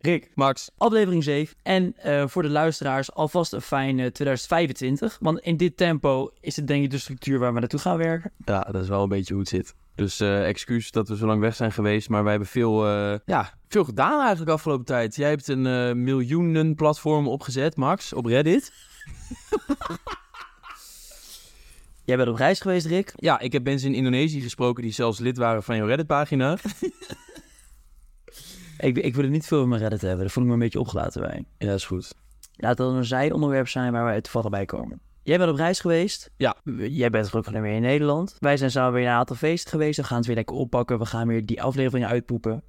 Rick, Max. aflevering 7. En eh, voor de luisteraars alvast een fijne 2025. Want in dit tempo is het denk ik de structuur waar we naartoe gaan werken. Ja, dat is wel een beetje hoe het zit. Dus eh excuus dat we zo lang weg zijn geweest. Maar wij hebben veel, eh, ja, veel gedaan eigenlijk afgelopen tijd. Jij hebt een miljoenen platform opgezet, Max, op Reddit. Jij bent op reis geweest, Rick. Ja, ik heb mensen in Indonesië gesproken die zelfs lid waren van jouw Reddit-pagina. Ik, ik wil er niet veel in mijn Reddit hebben. Daar voel ik me een beetje opgelaten bij. Ja, dat is goed. Laat dat een zijonderwerp zijn waar wij toevallig bij komen. Jij bent op reis geweest. Ja. Jij bent gelukkig weer in Nederland. Wij zijn samen weer naar een aantal feesten geweest. We gaan het weer lekker oppakken. We gaan weer die afleveringen uitpoepen.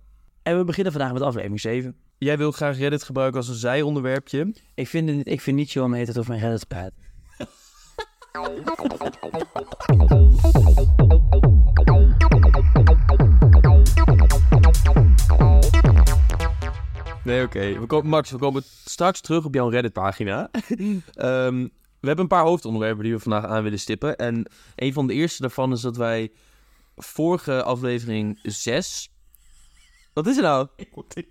En we beginnen vandaag met aflevering 7. Jij wil graag Reddit gebruiken als een zijonderwerpje. Ik vind, het, ik vind niet chill om tijd over mijn Reddit te praten. Nee, oké. We komen- Max, we komen straks terug op jouw Reddit-pagina. Ehm, we hebben een paar hoofdonderwerpen die we vandaag aan willen stippen. En een van de eerste daarvan is dat wij vorige aflevering 6... Wat is er nou? Ik moet niet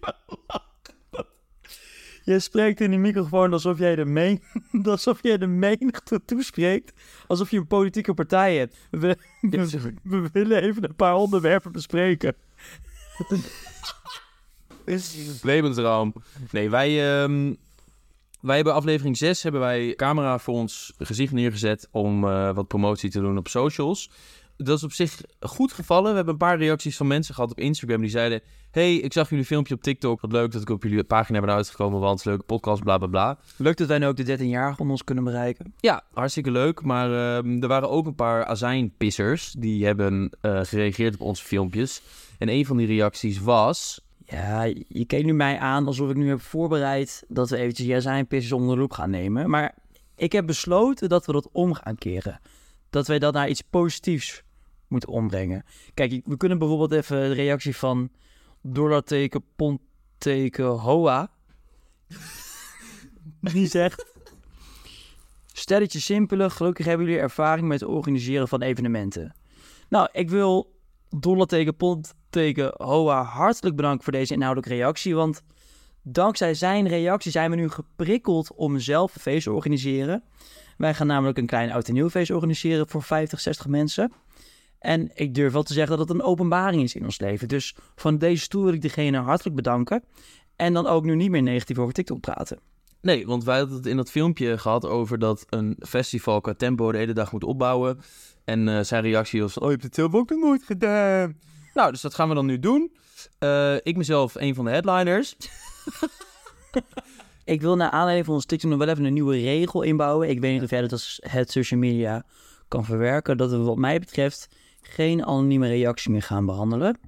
Je spreekt in die microfoon alsof jij de, men alsof jij de menigte toespreekt. Alsof je een politieke partij hebt. We, we, we willen even een paar onderwerpen bespreken. Levensraam. Nee, wij, ehm, wij hebben aflevering 6 hebben wij camera voor ons gezicht neergezet om eh, wat promotie te doen op socials. Dat is op zich goed gevallen. We hebben een paar reacties van mensen gehad op Instagram die zeiden... hey, ik zag jullie filmpje op TikTok. Wat leuk dat ik op jullie pagina ben uitgekomen, want leuke podcast, bla bla bla. Leuk dat wij nu ook de 13-jarigen onder ons kunnen bereiken. Ja, hartstikke leuk. Maar ehm, er waren ook een paar azijnpissers die hebben eh, gereageerd op onze filmpjes. En een van die reacties was... Ja, je kijkt nu mij aan alsof ik nu heb voorbereid dat we eventjes ja zijn pissers onder de loep gaan nemen. Maar ik heb besloten dat we dat om gaan keren. Dat wij dat naar iets positiefs moeten ombrengen. Kijk, we kunnen bijvoorbeeld even de reactie van dollarteken, pondteken, hoa. Die zegt... Stelletje simpele, gelukkig hebben jullie ervaring met het organiseren van evenementen. Nou, ik wil dollarteken, pondteken, hoa hartelijk bedanken voor deze inhoudelijke reactie. Want dankzij zijn reactie zijn we nu geprikkeld om zelf een feest te organiseren. Wij gaan namelijk een klein oud en nieuw feest organiseren voor 50, 60 mensen. En ik durf wel te zeggen dat het een openbaring is in ons leven. Dus van deze stoel wil ik degene hartelijk bedanken. En dan ook nu niet meer negatief over TikTok praten. Nee, want wij hadden het in dat filmpje gehad over dat een festival qua tempo de hele dag moet opbouwen. En eh, zijn reactie was oh, je hebt het zelf ook nog nooit gedaan. Nou, dus dat gaan we dan nu doen. Eh, ik mezelf een van de headliners. Ik wil naar aanleiding van ons TikTok nog wel even een nieuwe regel inbouwen. Ik weet niet of jij dat als het social media kan verwerken. Dat we wat mij betreft geen anonieme reactie meer gaan behandelen.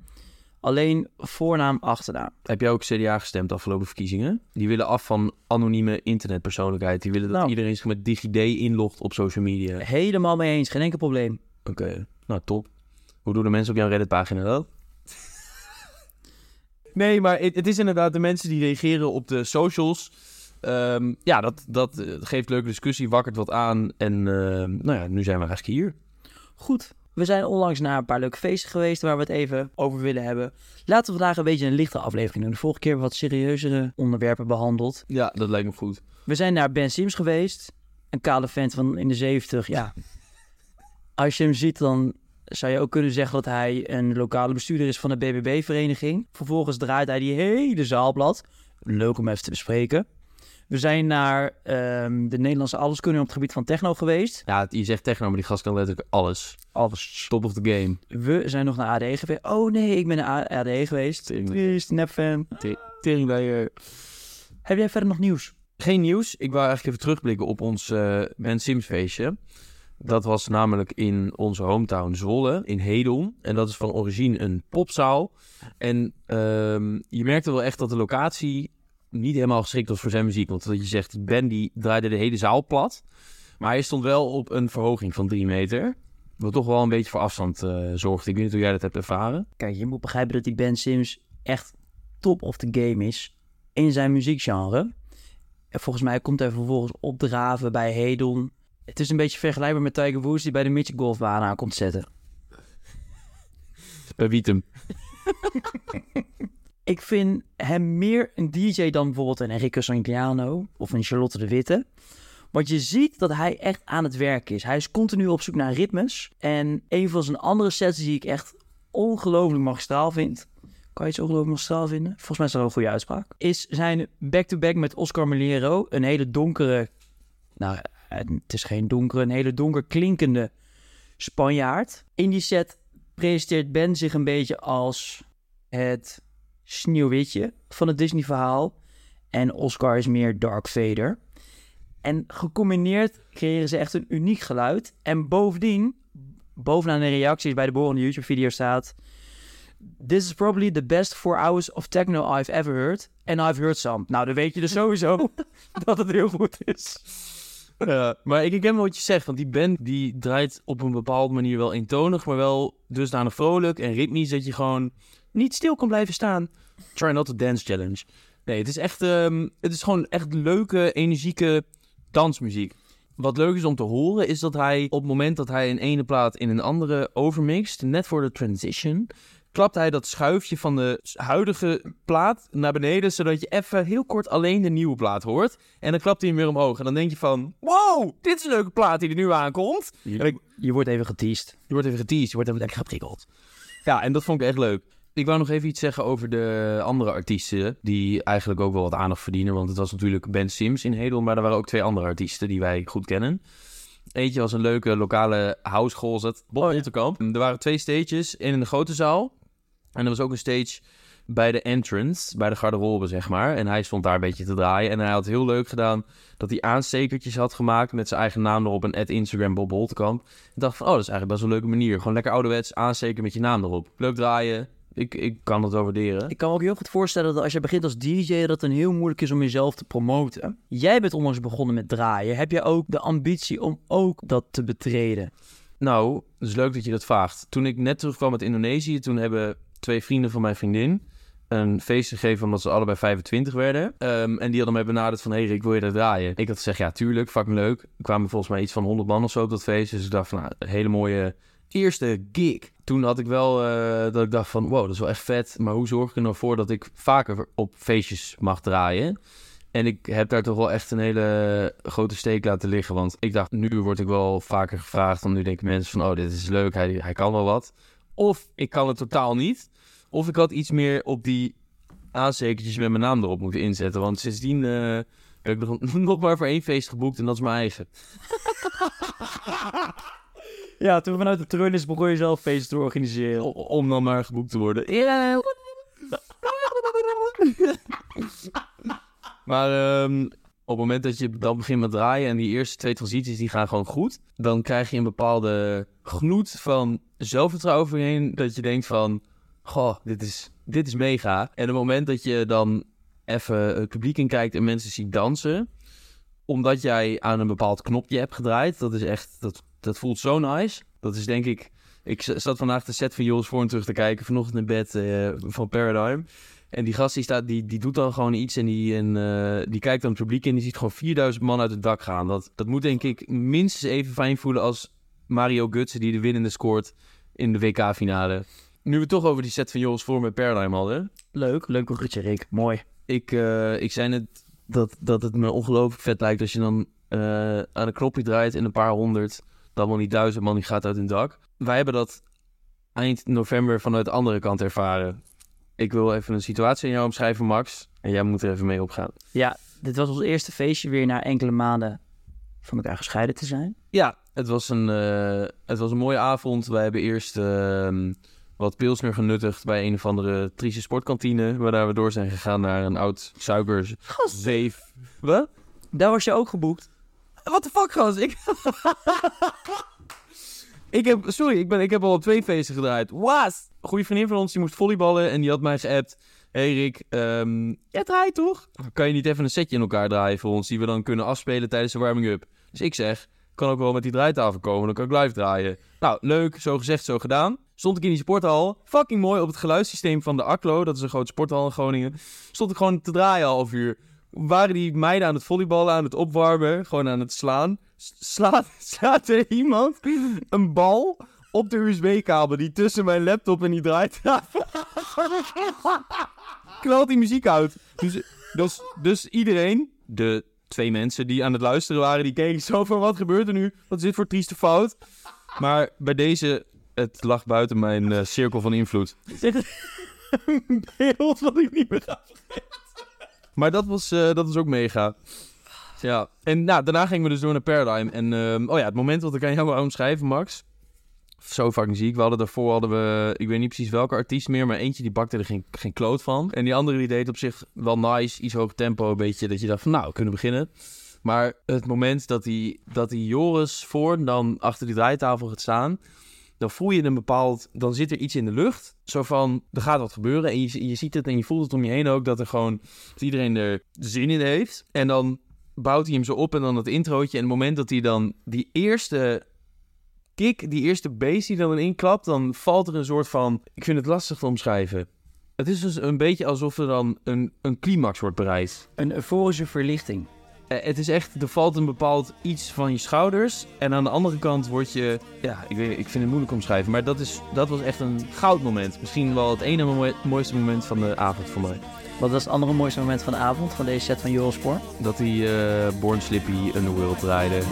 Alleen voornaam, achternaam. Heb jij ook CDA gestemd afgelopen verkiezingen? Die willen af van anonieme internetpersoonlijkheid. Die willen dat Nou. iedereen zich met DigiD inlogt op social media. Helemaal mee eens, geen enkel probleem. Oké, nou top. Hoe doen de mensen op jouw Reddit-pagina dat? nee, maar het, het is inderdaad de mensen die reageren op de socials. Ehm, ja, dat, dat eh, geeft leuke discussie, wakkert wat aan. En ehm, nou ja, nu zijn we eigenlijk hier. Goed, we zijn onlangs naar een paar leuke feesten geweest waar we het even over willen hebben. Laten we vandaag een beetje een lichtere aflevering doen. De vorige keer hebben we wat serieuzere onderwerpen behandeld. Ja, dat lijkt me goed. We zijn naar Ben Sims geweest. Een kale vent van in de 70. Ja. Als je hem ziet, dan zou je ook kunnen zeggen dat hij een lokale bestuurder is van de BBB-vereniging. Vervolgens draait hij die hele zaal plat. Leuk om even te bespreken. We zijn naar ehm, de Nederlandse alleskunde op het gebied van techno geweest. Ja, je zegt techno, maar die gast kan letterlijk alles. Alles. Top of the game. We zijn nog naar ADE geweest. Oh nee, ik ben naar ADE geweest. Triest, nepfan. Teringleier. Heb jij verder nog nieuws? Geen nieuws. Ik wou eigenlijk even terugblikken op ons Ben Sims feestje. Dat was namelijk in onze hometown Zwolle, in Hedel. En dat is van origine een popzaal. En ehm, je merkte wel echt dat de locatie niet helemaal geschikt was voor zijn muziek. Want wat je zegt, Ben die draaide de hele zaal plat. Maar hij stond wel op een verhoging van drie meter. Wat toch wel een beetje voor afstand eh, zorgde. Ik weet niet hoe jij dat hebt ervaren. Kijk, je moet begrijpen dat die Ben Sims echt top of the game is in zijn muziekgenre. En volgens mij komt hij vervolgens opdraven bij Hedon. Het is een beetje vergelijkbaar met Tiger Woods die bij de Mitchell Golfbaan aan komt zetten. Bij Wietem. Ik vind hem meer een DJ dan bijvoorbeeld een Enrico Sangiano of een Charlotte de Witte. Want je ziet dat hij echt aan het werk is. Hij is continu op zoek naar ritmes. En een van zijn andere sets die ik echt ongelooflijk magistraal vind. Kan je iets ongelooflijk magistraal vinden? Volgens mij is dat wel een goede uitspraak. Is zijn back-to-back met Oscar Melero. Een hele donkere... Nou, het is geen donkere, een hele donker klinkende Spanjaard. In die set presenteert Ben zich een beetje als het sneeuwwitje van het Disney-verhaal. En Oscar is meer Dark Vader. En gecombineerd creëren ze echt een uniek geluid. En bovendien, bovenaan de reacties bij de volgende YouTube-video staat... This is probably the best four hours of techno I've ever heard. And I've heard some. Nou, dan weet je dus sowieso dat het heel goed is. Ja, maar ik herken wel wat je zegt, want die band die draait op een bepaalde manier wel eentonig, maar wel dusdanig vrolijk en ritmisch dat je gewoon niet stil kan blijven staan. Try not to dance challenge. Nee, het is echt, ehm, het is gewoon echt leuke, energieke dansmuziek. Wat leuk is om te horen, is dat hij op het moment dat hij een ene plaat in een andere overmixt, net voor de transition, klapt hij dat schuifje van de huidige plaat naar beneden, zodat je even heel kort alleen de nieuwe plaat hoort. En dan klapt hij hem weer omhoog. En dan denk je van, wow, dit is een leuke plaat die er nu aankomt. En Je, ik- je wordt even geteased. je wordt even geteased, je wordt even lekker geprikkeld. Ja, en dat vond ik echt leuk. Ik wou nog even iets zeggen over de andere artiesten, die eigenlijk ook wel wat aandacht verdienen. Want het was natuurlijk Ben Sims in Hedel, maar er waren ook twee andere artiesten die wij goed kennen. Eentje was een leuke lokale house gozet, Bob Oh, ja. Er waren twee stages, één in de grote zaal. En er was ook een stage bij de entrance, bij de garderobe, zeg maar. En hij stond daar een beetje te draaien. En hij had heel leuk gedaan dat hij aanstekertjes had gemaakt met zijn eigen naam erop en at Instagram Bob Holtekamp. Ik dacht van, oh, dat is eigenlijk best wel een leuke manier. Gewoon lekker ouderwets aansteken met je naam erop. Leuk draaien. Ik, ik kan dat wel waarderen. Ik kan me ook heel goed voorstellen dat als je begint als DJ, dat het een heel moeilijk is om jezelf te promoten. Jij bent onlangs begonnen met draaien. Heb je ook de ambitie om ook dat te betreden? Nou, het is leuk dat je dat vraagt. Toen ik net terugkwam uit Indonesië, toen hebben twee vrienden van mijn vriendin een feest gegeven omdat ze allebei 25 werden. Ehm, en die hadden mij benaderd van, hey Rick, wil je dat draaien? Ik had gezegd, ja, tuurlijk, fucking leuk. Er kwamen volgens mij iets van 100 man of zo op dat feest. Dus ik dacht van, nou, een hele mooie eerste gig. Toen had ik wel eh, dat ik dacht van, wow, dat is wel echt vet. Maar hoe zorg ik er nou voor dat ik vaker op feestjes mag draaien? En ik heb daar toch wel echt een hele grote steek laten liggen. Want ik dacht, nu word ik wel vaker gevraagd. Want nu denken mensen van, oh, dit is leuk, hij, hij kan wel wat. Of ik kan het totaal niet. Of ik had iets meer op die aanstekertjes met mijn naam erop moeten inzetten. Want sindsdien eh, heb ik nog, nog maar voor één feest geboekt en dat is mijn eigen. Ja, toen vanuit de treun is begon je zelf feesten te organiseren. O- Om dan maar geboekt te worden. Ja. maar ehm, op het moment dat je dan begint met draaien en die eerste twee transities die gaan gewoon goed, dan krijg je een bepaalde gloed van zelfvertrouwen heen dat je denkt van, goh, dit is, dit is mega. En het moment dat je dan even het publiek in kijkt en mensen ziet dansen, omdat jij aan een bepaald knopje hebt gedraaid, dat is echt, dat, dat voelt zo nice. Dat is denk ik ik zat vandaag de set van Jules Voorn terug te kijken, vanochtend in bed eh, van Paradigm. En die gast die, staat, die, die doet dan gewoon iets en, die, en eh, die kijkt dan het publiek en die ziet gewoon 4000 man uit het dak gaan. Dat, dat moet denk ik minstens even fijn voelen als Mario Gutsen die de winnende scoort in de WK-finale. Nu we het toch over die set van Jules Voorn met Paradigm hadden. Leuk, leuk bruggetje Rick. Mooi. Ik, eh, ik zei net dat, dat het me ongelooflijk vet lijkt als je dan eh, aan een knopje draait en een paar honderd, dan wel niet duizend man die gaat uit hun dak. Wij hebben dat eind november vanuit de andere kant ervaren. Ik wil even een situatie aan jou omschrijven, Max. En jij moet er even mee opgaan. Ja, dit was ons eerste feestje weer na enkele maanden van elkaar gescheiden te zijn. Ja, het was een, eh, het was een mooie avond. Wij hebben eerst ehm, wat pilsner genuttigd bij een of andere trieste sportkantine. Waarna we door zijn gegaan naar een oud suikerzeef. Wat? Daar was je ook geboekt. Wat de fuck, gast? Ik... ik heb, sorry, ik, ben, ik heb al op twee feesten gedraaid. Wat? Een goede vriendin van ons, die moest volleyballen en die had mij geappt. Hey Rick, ehm jij draait toch? Kan je niet even een setje in elkaar draaien voor ons, die we dan kunnen afspelen tijdens de warming-up? Dus ik zeg, kan ook wel met die draaitafel komen, dan kan ik live draaien. Nou, leuk, zo gezegd, zo gedaan. Stond ik in die sporthal, fucking mooi, op het geluidssysteem van de Aklo, dat is een grote sporthal in Groningen. Stond ik gewoon te draaien al half uur waren die meiden aan het volleyballen, aan het opwarmen, gewoon aan het slaan. Slaat, slaat er iemand een bal op de USB-kabel die tussen mijn laptop en die draaitafel knalt die muziek uit. Dus, dus, dus iedereen, de twee mensen die aan het luisteren waren, die keken zo van wat gebeurt er nu? Wat is dit voor trieste fout? Maar bij deze, het lag buiten mijn eh, cirkel van invloed. Dit is een beeld wat ik niet meer ga Maar dat was, eh, dat was ook mega. Ja, en nou, daarna gingen we dus door naar Paradigm. En ehm, oh ja, het moment wat ik aan jou wou omschrijven, Max. Zo fucking ziek. We hadden daarvoor hadden we, ik weet niet precies welke artiest meer, maar eentje die bakte er geen, geen kloot van. En die andere die deed op zich wel nice, iets hoger tempo, een beetje dat je dacht van nou, we kunnen beginnen. Maar het moment dat die, dat die Joris voor dan achter die draaitafel gaat staan, dan voel je een bepaald, dan zit er iets in de lucht. Zo van, er gaat wat gebeuren en je, je ziet het en je voelt het om je heen ook, dat er gewoon, dat iedereen er zin in heeft. En dan bouwt hij hem zo op en dan dat introotje. En het moment dat hij dan die eerste kick, die eerste bass die dan inklapt, dan valt er een soort van... Ik vind het lastig te omschrijven. Het is dus een beetje alsof er dan een, een climax wordt bereikt. Een euforische verlichting. Eh, het is echt, er valt een bepaald iets van je schouders. En aan de andere kant word je, ja, ik, weet, ik vind het moeilijk omschrijven. Maar dat, is, dat was echt een goudmoment. Misschien wel het ene mo- mooiste moment van de avond voor mij. Wat was het andere mooiste moment van de avond van deze set van Eurosport? Dat hij eh Born Slippy Underworld draaide.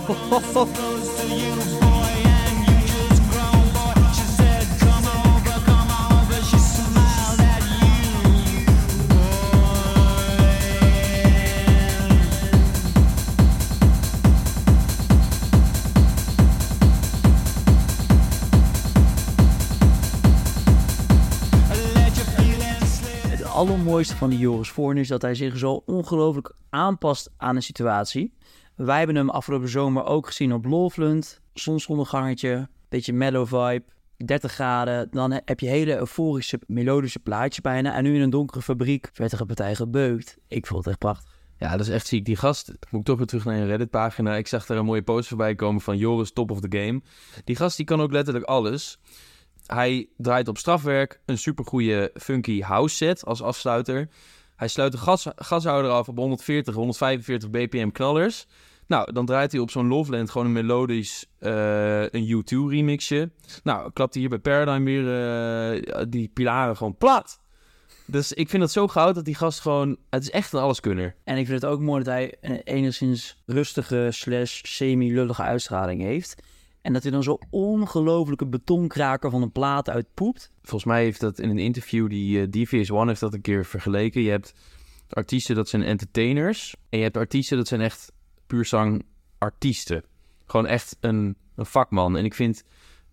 Allermooiste van die Joris Voorn is dat hij zich zo ongelooflijk aanpast aan een situatie. Wij hebben hem afgelopen zomer ook gezien op Loveland. Zonsondergangetje, beetje mellow vibe, 30 graden. Dan heb je hele euforische, melodische plaatjes bijna. En nu in een donkere fabriek een partij gebeukt. Ik vond het echt prachtig. Ja, dat is echt ziek. Die gast, moet ik toch weer terug naar een Reddit-pagina. Ik zag daar een mooie post voorbij komen van Joris, top of the game. Die gast die kan ook letterlijk alles. Hij draait op strafwerk een supergoeie funky house set als afsluiter. Hij sluit de gas, gashouder af op 140, 145 bpm knallers. Nou, dan draait hij op zo'n Loveland gewoon een melodisch eh, een U2 remixje. Nou, klapt hij hier bij Paradigm weer eh, die pilaren gewoon plat. Dus ik vind het zo goud dat die gast gewoon... Het is echt een alleskunner. En ik vind het ook mooi dat hij een enigszins rustige slash semi-lullige uitstraling heeft. En dat hij dan zo ongelofelijke betonkraker van een plaat uitpoept. Volgens mij heeft dat in een interview, die eh, DVS One heeft dat een keer vergeleken. Je hebt artiesten, dat zijn entertainers. En je hebt artiesten, dat zijn echt puur zang artiesten. Gewoon echt een, een vakman. En ik vind,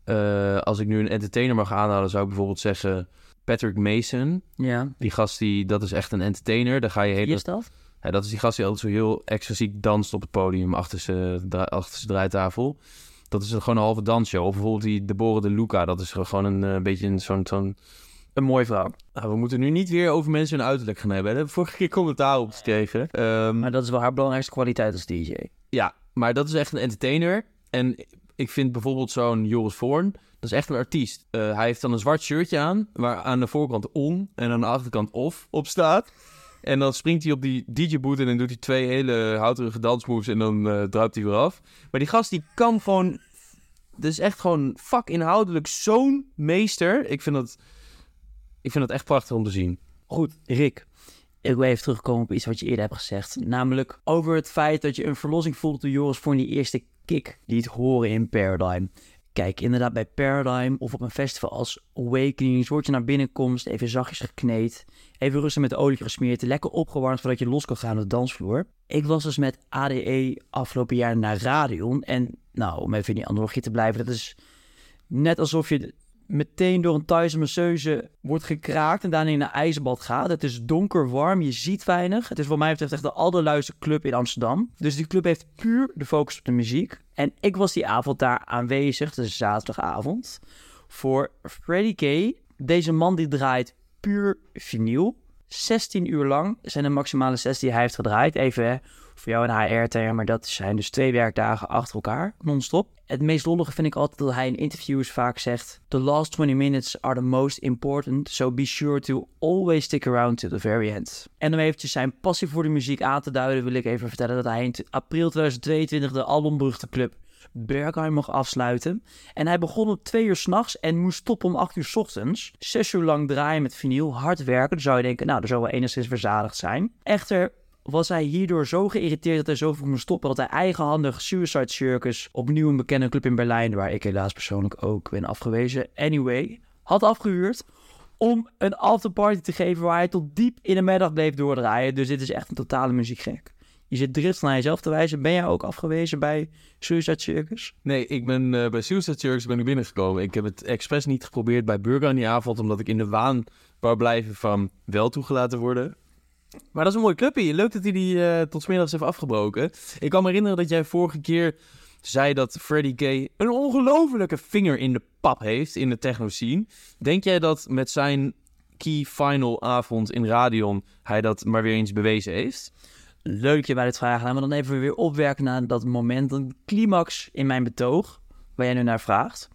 eh, als ik nu een entertainer mag aanhalen, zou ik bijvoorbeeld zeggen... Patrick Mason, Ja, die gast, die, dat is echt een entertainer. Daar ga je wie hele... is dat? Ja, dat is die gast die altijd zo heel excentriek danst op het podium achter zijn achter zijn draaitafel. Dat is gewoon een halve dansshow. Of bijvoorbeeld die Deborah de Luca. Dat is gewoon een eh, beetje een, zo'n, zo'n... Een mooie vrouw. Nou, we moeten nu niet weer over mensen hun uiterlijk gaan hebben. Daar vorige keer commentaar op gekregen. Ehm, Maar dat is wel haar belangrijkste kwaliteit als DJ. ja, maar dat is echt een entertainer. En ik vind bijvoorbeeld zo'n Joris Voorn, dat is echt een artiest. Eh, hij heeft dan een zwart shirtje aan, waar aan de voorkant on en aan de achterkant off op staat. En dan springt hij op die DJ-boot en dan doet hij twee hele houterige dansmoves en dan eh druipt hij weer af. Maar die gast die kan gewoon... Dat is echt gewoon vakinhoudelijk zo'n meester. Ik vind dat, ik vind dat echt prachtig om te zien. Goed, Rick. Ik wil even terugkomen op iets wat je eerder hebt gezegd. Namelijk over het feit dat je een verlossing voelt door Joris voor die eerste kick die het horen in Paradigm. Kijk, inderdaad bij Paradigm of op een festival als Awakenings word je naar binnenkomst even zachtjes gekneed. Even rustig met olie gesmeerd, lekker opgewarmd voordat je los kan gaan op de dansvloer. Ik was dus met ADE afgelopen jaar naar Radion. En nou, om even in die analogie te blijven, dat is net alsof je meteen door een Thaise masseuse wordt gekraakt en daarna in een ijzerbad gaat. Het is donker, warm, je ziet weinig. Het is wat mij betreft echt de allerluiste club in Amsterdam. Dus die club heeft puur de focus op de muziek. En ik was die avond daar aanwezig, de zaterdagavond, voor Freddie K. Deze man die draait puur vinyl. 16 uur lang zijn de maximale sets die hij heeft gedraaid. Even voor jou een HR-term, maar dat zijn dus twee werkdagen achter elkaar, non-stop. Het meest lollige vind ik altijd dat hij in interviews vaak zegt... The last 20 minutes are the most important, so be sure to always stick around to the very end. En om eventjes zijn passie voor de muziek aan te duiden... wil ik even vertellen dat hij in april 2022 de albumberuchte club Berghain mocht afsluiten. En hij begon om twee uur s'nachts en moest stoppen om acht uur s ochtends. Zes uur lang draaien met vinyl, hard werken. Dan zou je denken, nou, dat zou wel enigszins verzadigd zijn. Echter was hij hierdoor zo geïrriteerd dat hij zo vroeg moest stoppen dat hij eigenhandig Suicide Circus, opnieuw een bekende club in Berlijn, waar ik helaas persoonlijk ook ben afgewezen, anyway, had afgehuurd om een afterparty te geven waar hij tot diep in de middag bleef doordraaien. Dus dit is echt een totale muziekgek. Je zit drift naar jezelf te wijzen. Ben jij ook afgewezen bij Suicide Circus? Nee, ik ben eh, bij Suicide Circus ben ik binnengekomen. Ik heb het expres niet geprobeerd bij Burger aan die avond, omdat ik in de waan wou blijven van wel toegelaten worden. Maar dat is een mooi clubje. Leuk dat hij die eh, tot 's middags heeft afgebroken. Ik kan me herinneren dat jij vorige keer zei dat Freddie Gay een ongelofelijke vinger in de pap heeft in de techno scene. Denk jij dat met zijn key final avond in Radion hij dat maar weer eens bewezen heeft? Leuk je bij dit vragen. Laten we dan even weer opwerken naar dat moment, een climax in mijn betoog, waar jij nu naar vraagt.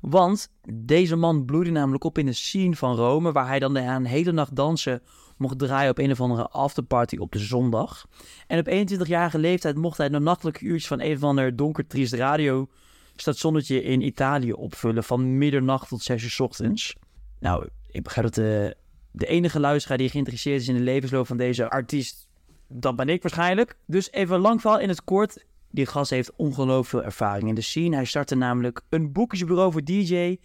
Want deze man bloeide namelijk op in de scene van Rome, waar hij dan de hele nacht dansen mocht draaien op een of andere afterparty op de zondag. En op 21-jarige leeftijd mocht hij de nachtelijke uurtjes van een of ander donker triest radiostationnetje in Italië opvullen van middernacht tot 6 uur ochtends. Nou, ik begrijp dat de, de enige luisteraar die geïnteresseerd is in de levensloop van deze artiest, dat ben ik waarschijnlijk. Dus even lang in het kort. Die gast heeft ongelooflijk veel ervaring in de scene. Hij startte namelijk een boekjesbureau voor DJ.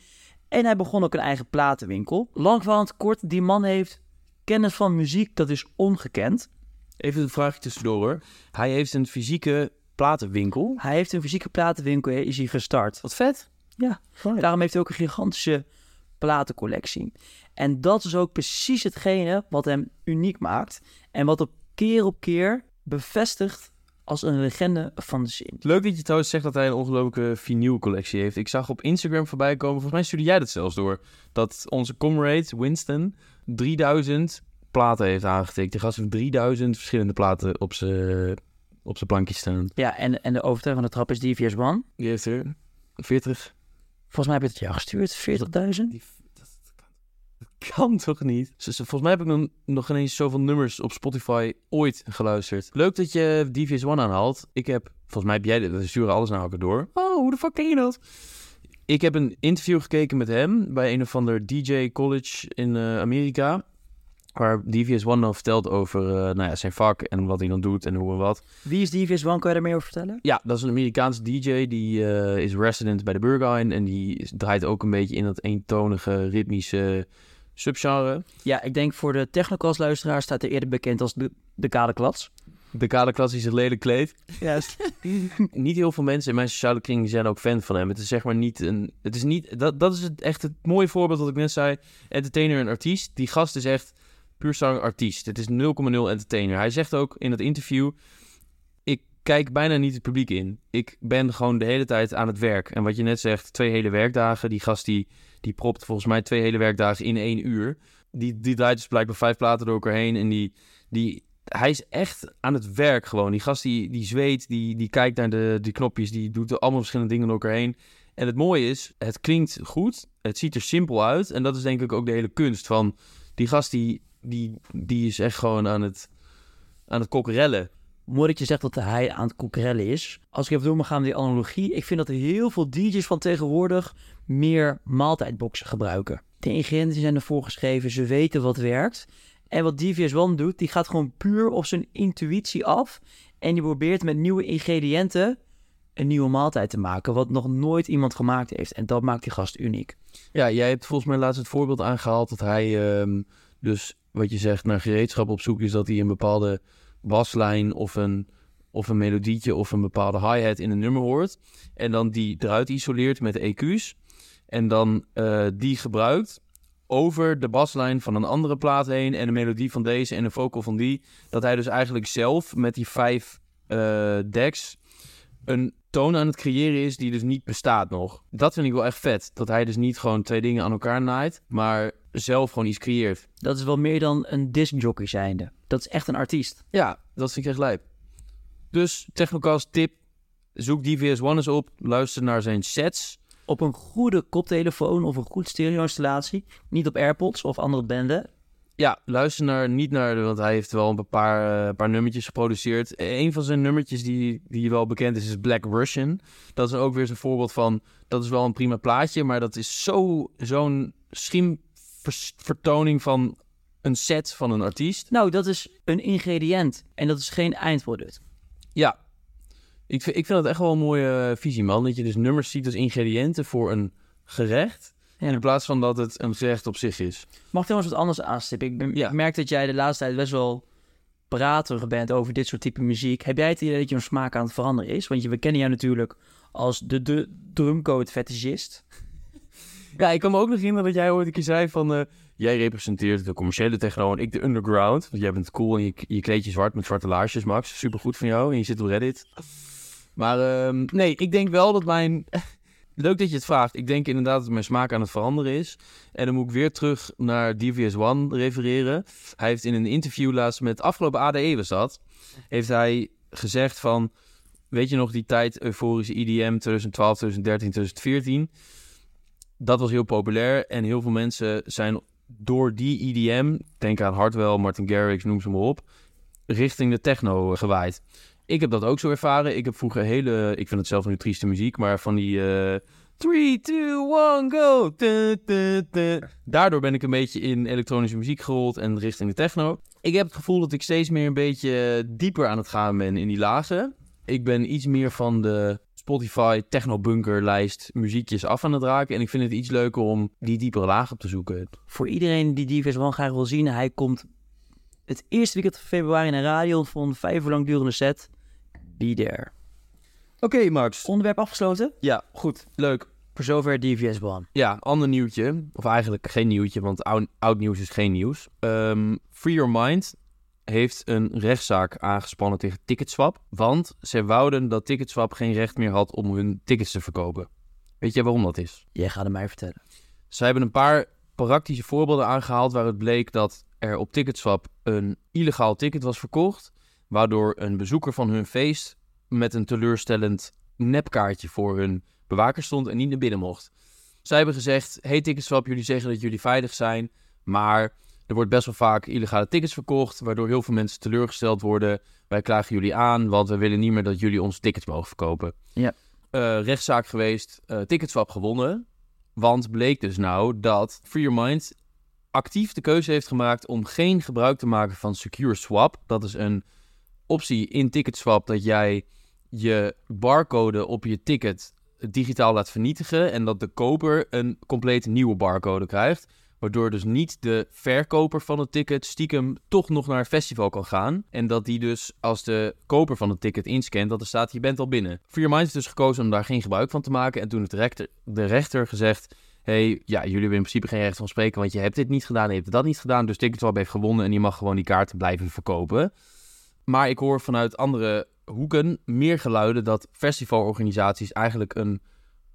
En hij begon ook een eigen platenwinkel. Lang verhaal in het kort, die man heeft kennis van muziek, dat is ongekend. Even een vraagje tussendoor hoor. Hij heeft een fysieke platenwinkel. Hij heeft een fysieke platenwinkel, is hij gestart. Wat vet. Ja, daarom heeft hij ook een gigantische platencollectie. En dat is ook precies hetgene wat hem uniek maakt. En wat op keer op keer bevestigt als een legende van de scene. Leuk dat je trouwens zegt dat hij een ongelooflijke vinylcollectie heeft. Ik zag op Instagram voorbij komen, volgens mij stuurde jij dat zelfs door, dat onze comrade Winston 3000 platen heeft aangetikt. De gast heeft 3000 verschillende platen op zijn op zijn plankje staan. Ja, en, en de overtuig van de trap is DVS One. Die heeft er 40. Volgens mij heb je het jou gestuurd, 40.000. Kan toch niet? Volgens mij heb ik nog, nog geen eens zoveel nummers op Spotify ooit geluisterd. Leuk dat je DVS One aanhaalt. Ik heb, volgens mij heb jij dit, we sturen alles naar elkaar door. Oh, hoe de fuck ken je dat? Ik heb een interview gekeken met hem bij een of ander DJ college in uh, Amerika. Waar DVS One dan vertelt over uh, nou ja, zijn vak en wat hij dan doet en hoe en wat. Wie is DVS One? Kan je daar meer over vertellen? Ja, dat is een Amerikaanse DJ. Die uh, is resident bij de Burgoyne. En die draait ook een beetje in dat eentonige, ritmische subgenre. Ja, ik denk voor de technocast luisteraar staat er eerder bekend als de, de kaderklats. De kaderklas is het lelijk kleed. Juist. niet heel veel mensen in mijn sociale kring zijn ook fan van hem. Het is zeg maar niet een... Het is niet... Dat, dat is het, echt het mooie voorbeeld wat ik net zei. Entertainer en artiest. Die gast is echt puur zang artiest. Het is 0,0 entertainer. Hij zegt ook in het interview... Kijk bijna niet het publiek in. Ik ben gewoon de hele tijd aan het werk. En wat je net zegt, twee hele werkdagen. Die gast die, die propt volgens mij twee hele werkdagen in één uur. Die, die draait dus blijkbaar vijf platen door elkaar heen. En die, die, hij is echt aan het werk gewoon. Die gast die, die zweet, die, die kijkt naar de, die knopjes, die doet allemaal verschillende dingen door elkaar heen. En het mooie is, het klinkt goed, het ziet er simpel uit. En dat is denk ik ook de hele kunst van die gast die, die, die is echt gewoon aan het, aan het. Mooi dat je zegt dat hij aan het kokkerellen is. Als ik even door mag gaan met die analogie. Ik vind dat heel veel DJ's van tegenwoordig meer maaltijdboxen gebruiken. De ingrediënten zijn ervoor geschreven, ze weten wat werkt. En wat DVS One doet, die gaat gewoon puur op zijn intuïtie af. En die probeert met nieuwe ingrediënten een nieuwe maaltijd te maken. Wat nog nooit iemand gemaakt heeft. En dat maakt die gast uniek. Ja, jij hebt volgens mij laatst het voorbeeld aangehaald dat hij um, dus wat je zegt naar gereedschap op zoek is. Dat hij een bepaalde baslijn of een, of een melodietje of een bepaalde hi-hat in een nummer hoort. En dan die eruit isoleert met EQ's. En dan uh, die gebruikt over de baslijn van een andere plaat heen en de melodie van deze en de vocal van die. Dat hij dus eigenlijk zelf met die vijf uh, decks een toon aan het creëren is die dus niet bestaat nog. Dat vind ik wel echt vet. Dat hij dus niet gewoon twee dingen aan elkaar naait, maar zelf gewoon iets creëert. Dat is wel meer dan een discjockey zijnde. Dat is echt een artiest. Ja, dat vind ik echt lijp. Dus Technocast tip, zoek DVS One eens op, luister naar zijn sets op een goede koptelefoon of een goed stereo-installatie. Niet op AirPods of andere banden. Ja, luister naar, niet naar, want hij heeft wel een paar, eh, paar nummertjes geproduceerd. Een van zijn nummertjes die, die wel bekend is, is Black Russian. Dat is ook weer zo'n voorbeeld van, dat is wel een prima plaatje, maar dat is zo, zo'n schiemvertoning van een set van een artiest. Nou, dat is een ingrediënt en dat is geen eindproduct. Ja, ik vind, ik vind het echt wel een mooie eh, visie, man. Dat je dus nummers ziet als ingrediënten voor een gerecht, Ja. in plaats van dat het een gerecht op zich is. Mag ik trouwens wat anders aanstippen? Ik, ben- Ja. ik merk dat jij de laatste tijd best wel praterig bent over dit soort type muziek. Heb jij het idee dat je smaak aan het veranderen is? Want je, we kennen jou natuurlijk als de, de drumcode fetishist. Ja, ik kan me ook nog herinneren dat jij ooit een keer zei van... eh, jij representeert de commerciële techno en ik de underground. Want jij bent cool en je, je kleed je zwart met zwarte laarsjes, Max. Supergoed van jou en je zit op Reddit. Maar ehm, nee, ik denk wel dat mijn... Leuk dat je het vraagt. Ik denk inderdaad dat mijn smaak aan het veranderen is. En dan moet ik weer terug naar DVS One refereren. Hij heeft in een interview laatst met afgelopen ADE was dat... heeft hij gezegd van... Weet je nog die tijd euforische E IDM 2012, 2013, 2014 dat was heel populair en heel veel mensen zijn door die EDM, denk aan Hardwell, Martin Garrix, noem ze maar op, richting de techno eh, gewaaid. Ik heb dat ook zo ervaren. Ik heb vroeger hele, ik vind het zelf nu trieste muziek, maar van die 3, 2, 1, go. Daardoor ben ik een beetje in elektronische muziek gerold en richting de techno. Ik heb het gevoel dat ik steeds meer een beetje dieper aan het gaan ben in die lagen. Ik ben iets meer van de Spotify techno-bunker-lijst muziekjes af aan het raken. En ik vind het iets leuker om die diepere laag op te zoeken. Voor iedereen die Divers One graag wil zien, hij komt het eerste weekend van februari naar radio voor een vijf uur lang durende set. Be there. Oké, Max. Onderwerp afgesloten? Ja, goed. Leuk. Voor zover DVS One. Ja, ander nieuwtje. Of eigenlijk geen nieuwtje, want oud, oud nieuws is geen nieuws. Ehm, Free Your Mind heeft een rechtszaak aangespannen tegen Ticketswap. Want zij wouden dat Ticketswap geen recht meer had om hun tickets te verkopen. Weet jij waarom dat is? Jij gaat het mij vertellen. Zij hebben een paar praktische voorbeelden aangehaald waar het bleek dat er op Ticketswap een illegaal ticket was verkocht, waardoor een bezoeker van hun feest met een teleurstellend nepkaartje voor hun bewaker stond en niet naar binnen mocht. Zij hebben gezegd, hey Ticketswap, jullie zeggen dat jullie veilig zijn, maar er wordt best wel vaak illegale tickets verkocht, waardoor heel veel mensen teleurgesteld worden. Wij klagen jullie aan, want we willen niet meer dat jullie onze tickets mogen verkopen. Ja. Eh, rechtszaak geweest, eh Ticketswap gewonnen. Want bleek dus nou dat Free Your Mind actief de keuze heeft gemaakt om geen gebruik te maken van Secure Swap. Dat is een optie in Ticketswap dat jij je barcode op je ticket digitaal laat vernietigen en dat de koper een compleet nieuwe barcode krijgt. Waardoor dus niet de verkoper van het ticket stiekem toch nog naar het festival kan gaan. En dat die dus als de koper van het ticket inscant, dat er staat je bent al binnen. Free Your Mind is dus gekozen om daar geen gebruik van te maken. En toen heeft de rechter, de rechter gezegd, hey, ja, jullie hebben in principe geen recht van spreken, want je hebt dit niet gedaan je hebt dat niet gedaan. Dus Ticketswap heeft gewonnen en je mag gewoon die kaarten blijven verkopen. Maar ik hoor vanuit andere hoeken meer geluiden dat festivalorganisaties eigenlijk een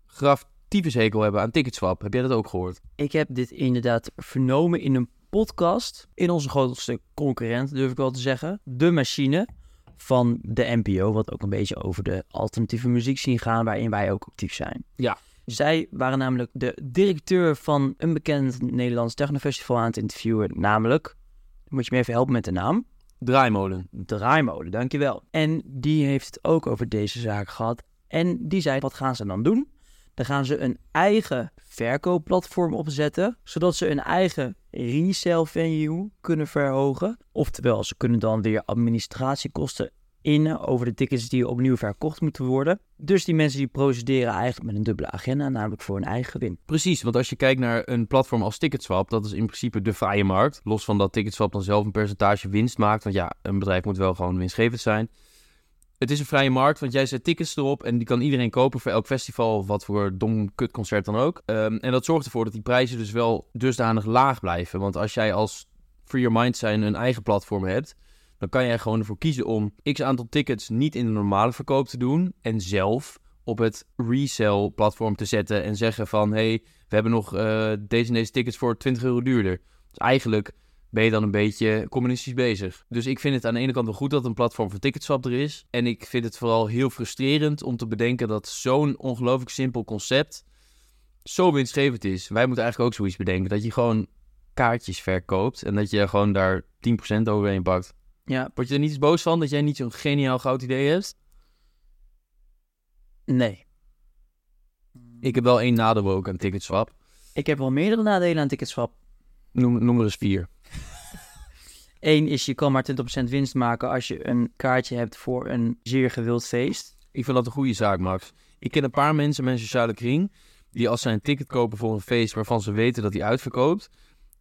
graf tyfushekel hebben aan Ticketswap. Heb jij dat ook gehoord? Ik heb dit inderdaad vernomen in een podcast. In onze grootste concurrent, durf ik wel te zeggen. De Machine van de NPO. Wat ook een beetje over de alternatieve muziek zien gaan. Waarin wij ook actief zijn. Ja. Zij waren namelijk de directeur van een bekend Nederlands technofestival aan het interviewen. Namelijk, moet je me even helpen met de naam. Draaimolen. Draaimolen, dankjewel. En die heeft het ook over deze zaak gehad. En die zei, wat gaan ze dan doen? Dan gaan ze een eigen verkoopplatform opzetten, zodat ze een eigen resale venue kunnen verhogen. Oftewel, ze kunnen dan weer administratiekosten innen over de tickets die opnieuw verkocht moeten worden. Dus die mensen die procederen eigenlijk met een dubbele agenda, namelijk voor hun eigen gewin. Precies, want als je kijkt naar een platform als Ticketswap, dat is in principe de vrije markt. Los van dat Ticketswap dan zelf een percentage winst maakt, want ja, een bedrijf moet wel gewoon winstgevend zijn. Het is een vrije markt, want jij zet tickets erop en die kan iedereen kopen voor elk festival wat voor dom kutconcert dan ook. Ehm, en dat zorgt ervoor dat die prijzen dus wel dusdanig laag blijven. Want als jij als Free Your Mind zijn een eigen platform hebt, dan kan jij gewoon ervoor kiezen om x aantal tickets niet in de normale verkoop te doen en zelf op het resale platform te zetten en zeggen van hey, we hebben nog eh, deze en deze tickets voor 20 euro duurder. Dus eigenlijk ben je dan een beetje communistisch bezig. Dus ik vind het aan de ene kant wel goed dat een platform voor Ticketswap er is. En ik vind het vooral heel frustrerend om te bedenken dat zo'n ongelooflijk simpel concept zo winstgevend is. Wij moeten eigenlijk ook zoiets bedenken. Dat je gewoon kaartjes verkoopt en dat je gewoon daar 10% overheen pakt. Ja, Word je er niet eens boos van dat jij niet zo'n geniaal goud idee hebt? nee. Ik heb wel één nadeel ook aan Ticketswap. Ik heb wel meerdere nadelen aan Ticketswap. Noem, noem er eens vier. Eén is, je kan maar 20% winst maken als je een kaartje hebt voor een zeer gewild feest. Ik vind dat een goede zaak, Max. Ik ken een paar mensen in mijn sociale kring die als zij een ticket kopen voor een feest waarvan ze weten dat die uitverkoopt,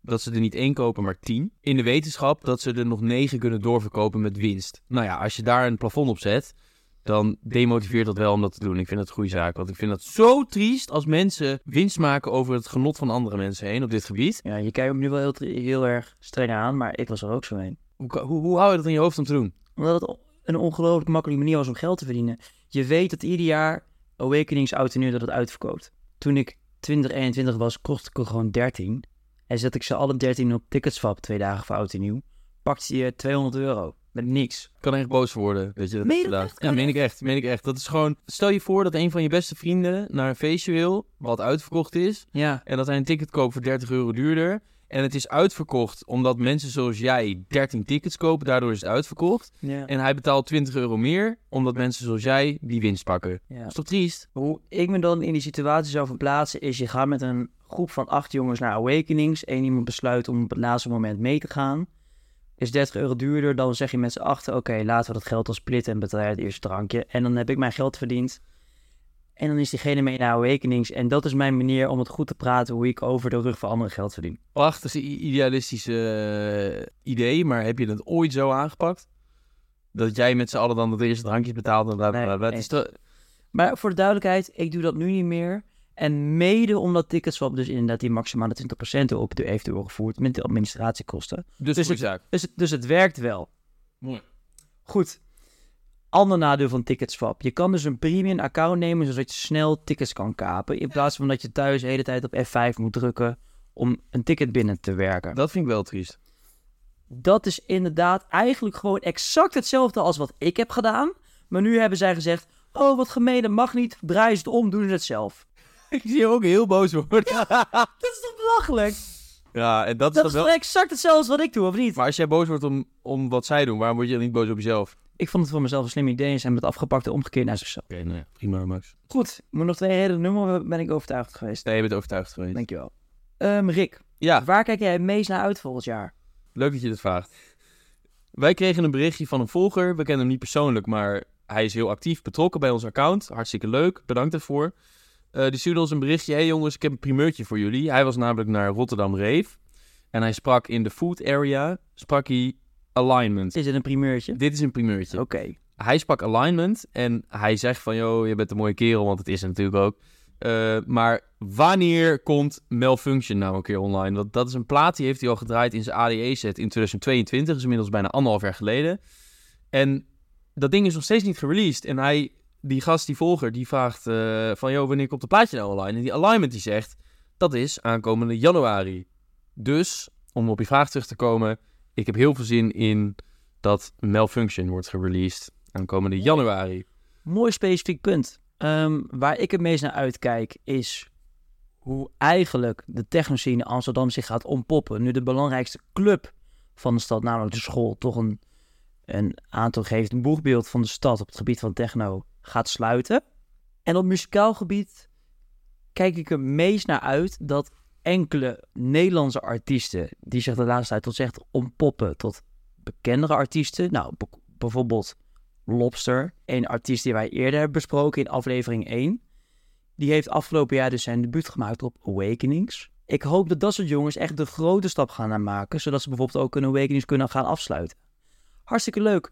dat ze er niet één kopen, maar tien. In de wetenschap dat ze er nog negen kunnen doorverkopen met winst. Nou ja, als je daar een plafond op zet, dan demotiveert dat wel om dat te doen. Ik vind dat een goede zaak, want ik vind dat zo triest als mensen winst maken over het genot van andere mensen heen op dit gebied. Ja, je kijkt me nu wel heel, heel erg streng aan, maar ik was er ook zo een. Hoe, hoe, hoe hou je dat in je hoofd om te doen? Omdat het een ongelooflijk makkelijke manier was om geld te verdienen. Je weet dat ieder jaar Awakenings nieuw dat het uitverkoopt. Toen ik 2021 was, kocht ik er gewoon 13. En zet ik ze alle 13 op Ticketswap twee dagen voor oud en nieuw. Pakte je 200 euro. Met niks. Ik kan echt boos worden dat je dat Meen dat? Ja, meen ik echt. Meen ik echt. Dat is gewoon... Stel je voor dat een van je beste vrienden naar een feestje wil, wat uitverkocht is, Ja, en dat hij een ticket koopt voor 30 euro duurder, en het is uitverkocht omdat mensen zoals jij 13 tickets kopen, daardoor is het uitverkocht. ja, En hij betaalt 20 euro meer, omdat mensen zoals jij die winst pakken. ja. Dat is toch triest? Hoe ik me dan in die situatie zou verplaatsen is, je gaat met een groep van acht jongens naar Awakenings. Eén iemand besluit om op het laatste moment mee te gaan. Is 30 euro duurder, dan zeg je met z'n achter, oké, laten we dat geld dan splitten en betaal jij het eerste drankje. En dan heb ik mijn geld verdiend. En dan is diegene mee naar Awakenings. En dat is mijn manier om het goed te praten hoe ik over de rug van anderen geld verdien. Wacht, dat is een idealistische eh, idee, maar heb je dat ooit zo aangepakt? Dat jij met z'n allen dan het eerste drankje betaalt en bla bla Nee, bla. nee. Maar voor de duidelijkheid, ik doe dat nu niet meer. En mede omdat Ticketswap dus inderdaad die maximale 20% op de heeft doorgevoerd met de administratiekosten. Dus, Dus. Dus het, dus het werkt wel. Mooi. Goed. Ander nadeel van Ticketswap. Je kan dus een premium account nemen zodat je snel tickets kan kapen. In plaats van dat je thuis de hele tijd op F5 moet drukken om een ticket binnen te werken. Dat vind ik wel triest. Dat is inderdaad eigenlijk gewoon exact hetzelfde als wat ik heb gedaan. Maar nu hebben zij gezegd, oh wat gemeen, dat mag niet. Draai ze het om, doen ze het zelf. Ik zie je ook heel boos worden. Dat is toch belachelijk? Ja, en dat is Dat dan is wel... exact hetzelfde als wat ik doe, of niet? Maar als jij boos wordt om, om wat zij doen, waarom word je dan niet boos op jezelf? Ik vond het voor mezelf een slim idee en ze hebben het afgepakt en omgekeerd naar zichzelf. Oké, nou ja, prima Max. Goed, moet nog twee noemen, maar ben ik overtuigd geweest. Nee, je bent overtuigd geweest. Dankjewel. Ehm Rick, Ja, waar kijk jij het meest naar uit volgend jaar? leuk dat je dit vraagt. Wij kregen een berichtje van een volger. We kennen hem niet persoonlijk, maar hij is heel actief betrokken bij ons account. Hartstikke leuk, bedankt daarvoor. Eh die stuurde ons een berichtje. hey jongens, ik heb een primeurtje voor jullie. Hij was namelijk naar Rotterdam Reef. En hij sprak in de food area, sprak hij alignment. Is het een primeurtje? Dit is een primeurtje. Oké. hij sprak alignment en hij zegt van, joh, je bent een mooie kerel, want het is natuurlijk ook. Eh, maar wanneer komt Malfunction nou een keer online? Want dat is een plaat die heeft hij al gedraaid in zijn ADE-set in 2022, dat is inmiddels bijna anderhalf jaar geleden. En dat ding is nog steeds niet gereleased. En hij, die gast, die volger, die vraagt eh, van, joh, wanneer komt de plaatje nou online? En die alignment die zegt, dat is aankomende januari. Dus, om op je vraag terug te komen, ik heb heel veel zin in dat Malfunction wordt gereleased aankomende januari. Mooi specifiek punt. Ehm, waar ik het meest naar uitkijk is hoe eigenlijk de technoscene Amsterdam zich gaat ontpoppen. Nu de belangrijkste club van de stad, namelijk de school, toch een, een een boegbeeld van de stad op het gebied van techno gaat sluiten. En op muzikaal gebied kijk ik er meest naar uit dat enkele Nederlandse artiesten, die zich de laatste tijd tot zegt ontpoppen tot bekendere artiesten. Nou, bijvoorbeeld Lobster, een artiest die wij eerder hebben besproken in aflevering 1. Die heeft afgelopen jaar dus zijn debuut gemaakt op Awakenings. Ik hoop dat dat soort jongens echt de grote stap gaan maken, zodat ze bijvoorbeeld ook een Awakenings kunnen gaan afsluiten. Hartstikke leuk.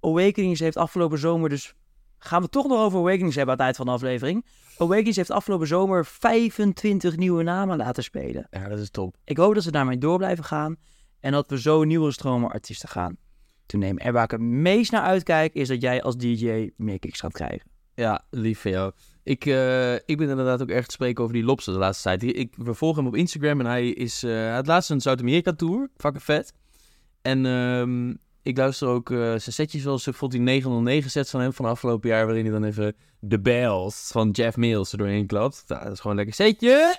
Awakenings heeft afgelopen zomer dus... Gaan we het toch nog over Awakenings hebben aan het eind van de aflevering? Awakenings heeft afgelopen zomer 25 nieuwe namen laten spelen. Ja, dat is top. Ik hoop dat ze daarmee door blijven gaan en dat we zo nieuwe stromen artiesten gaan toenemen. En waar ik het meest naar uitkijk is dat jij als DJ meer kicks gaat krijgen. Ja, lief van jou. Ik, eh, ik ben inderdaad ook erg te spreken over die Lobster de laatste tijd. Ik, we volgen hem op Instagram en hij is eh, hij had laatst een Zuid-Amerika-tour. Fucking vet. En ehm, ik luister ook eh, zijn setjes zoals bijvoorbeeld die 909 sets van hem van afgelopen jaar... waarin hij dan even de bells van Jeff Mills er doorheen klapt. Nou, dat is gewoon een lekker setje.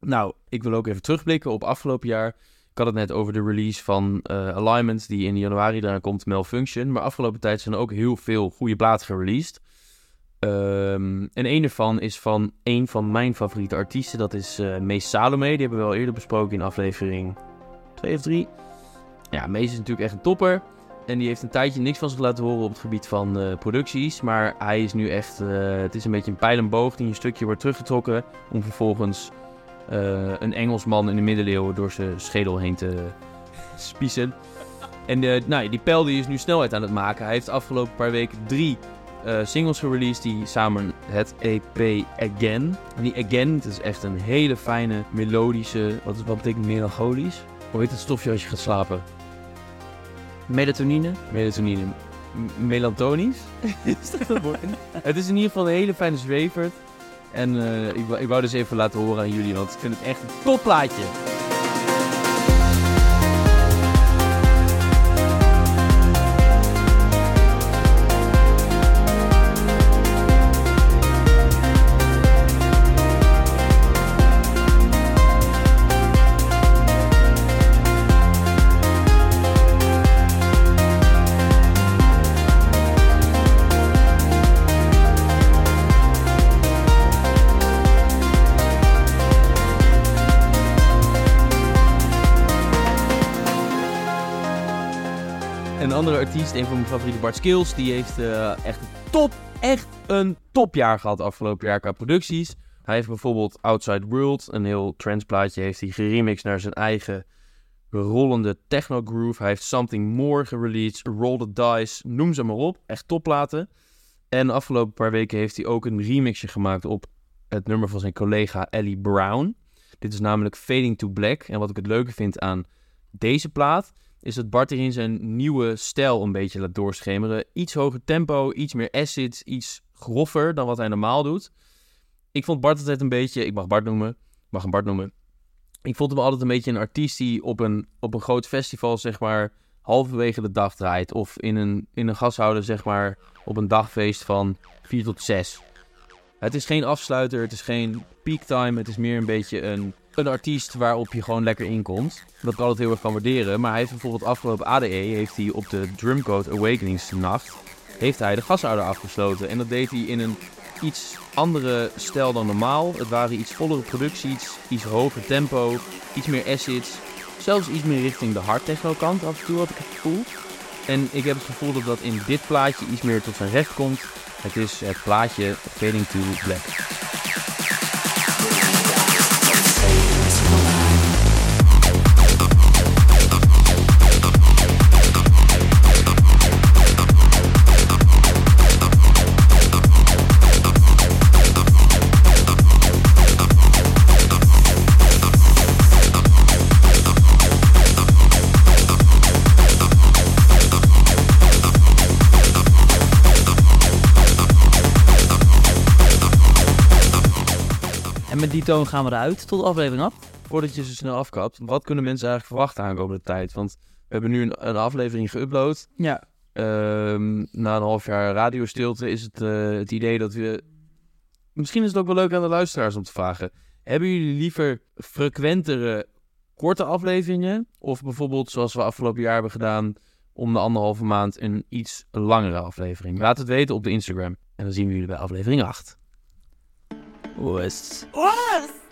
Nou, ik wil ook even terugblikken op afgelopen jaar. Ik had het net over de release van uh, Alignment, die in januari daarna komt, Malfunction. Maar afgelopen tijd zijn er ook heel veel goede platen gereleased. Um, en een daarvan is van een van mijn favoriete artiesten. Dat is uh, Mees Salome. Die hebben we al eerder besproken in aflevering 2 of 3. Ja, Mees is natuurlijk echt een topper. En die heeft een tijdje niks van zich laten horen op het gebied van uh, producties. Maar hij is nu echt... Uh, het is een beetje een pijlenboog die een stukje wordt teruggetrokken. Om vervolgens uh, een Engelsman in de middeleeuwen door zijn schedel heen te spiezen. En nou, die pijl die is nu snelheid aan het maken. Hij heeft de afgelopen paar weken drie singles gereleased die samen het EP Again. En die Again, het is echt een hele fijne, melodische, wat, wat betekent melancholisch? Hoe heet het stofje als je gaat slapen? Melatonine? Melatonine. M is dat een woord? het is in ieder geval een hele fijne zwevert. En uh, ik, ik wou dus even laten horen aan jullie, want ik vind het echt een topplaatje. Een van mijn favoriete Bart Skills, die heeft uh, echt top, echt een topjaar gehad afgelopen jaar qua producties. Hij heeft bijvoorbeeld Outside World, een heel plaatje, heeft hij geremixed naar zijn eigen rollende techno groove. Hij heeft Something More gereleased, Roll the Dice, noem ze maar op. Echt topplaten. En afgelopen paar weken heeft hij ook een remixje gemaakt op het nummer van zijn collega Ellie Brown. Dit is namelijk Fading to Black. En wat ik het leuke vind aan deze plaat is dat Bart erin zijn nieuwe stijl een beetje laat doorschemeren. Iets hoger tempo, iets meer acid, iets groffer dan wat hij normaal doet. Ik vond Bart altijd een beetje, ik mag Bart noemen, mag hem Bart noemen. Ik vond hem altijd een beetje een artiest die op een, op een groot festival, zeg maar, halverwege de dag draait. Of in een, in een gashouder, zeg maar, op een dagfeest van 4 tot 6. Het is geen afsluiter, het is geen peak time, het is meer een beetje een een artiest waarop je gewoon lekker inkomt. Dat ik altijd heel erg kan waarderen. Maar hij heeft bijvoorbeeld afgelopen ADE heeft hij op de Drumcode Awakeningsnacht heeft hij de gashouder afgesloten. En dat deed hij in een iets andere stijl dan normaal. Het waren iets vollere producties, iets hoger tempo, iets meer acids. Zelfs iets meer richting de hard techno kant af en toe had ik het gevoel. En ik heb het gevoel dat dat in dit plaatje iets meer tot zijn recht komt. Het is het plaatje Fading to Black. Toon gaan we eruit tot de aflevering af. Voordat je zo snel afkapt, wat kunnen mensen eigenlijk verwachten aankomende tijd? Want we hebben nu een, een aflevering geüpload. Ja. Um, na een half jaar radiostilte is het uh, het idee dat we... Misschien is het ook wel leuk aan de luisteraars om te vragen. Hebben jullie liever frequentere, korte afleveringen? Of bijvoorbeeld zoals we afgelopen jaar hebben gedaan... om de anderhalve maand een iets langere aflevering? Laat het weten op de Instagram. En dan zien we jullie bij aflevering 8. Was. Was.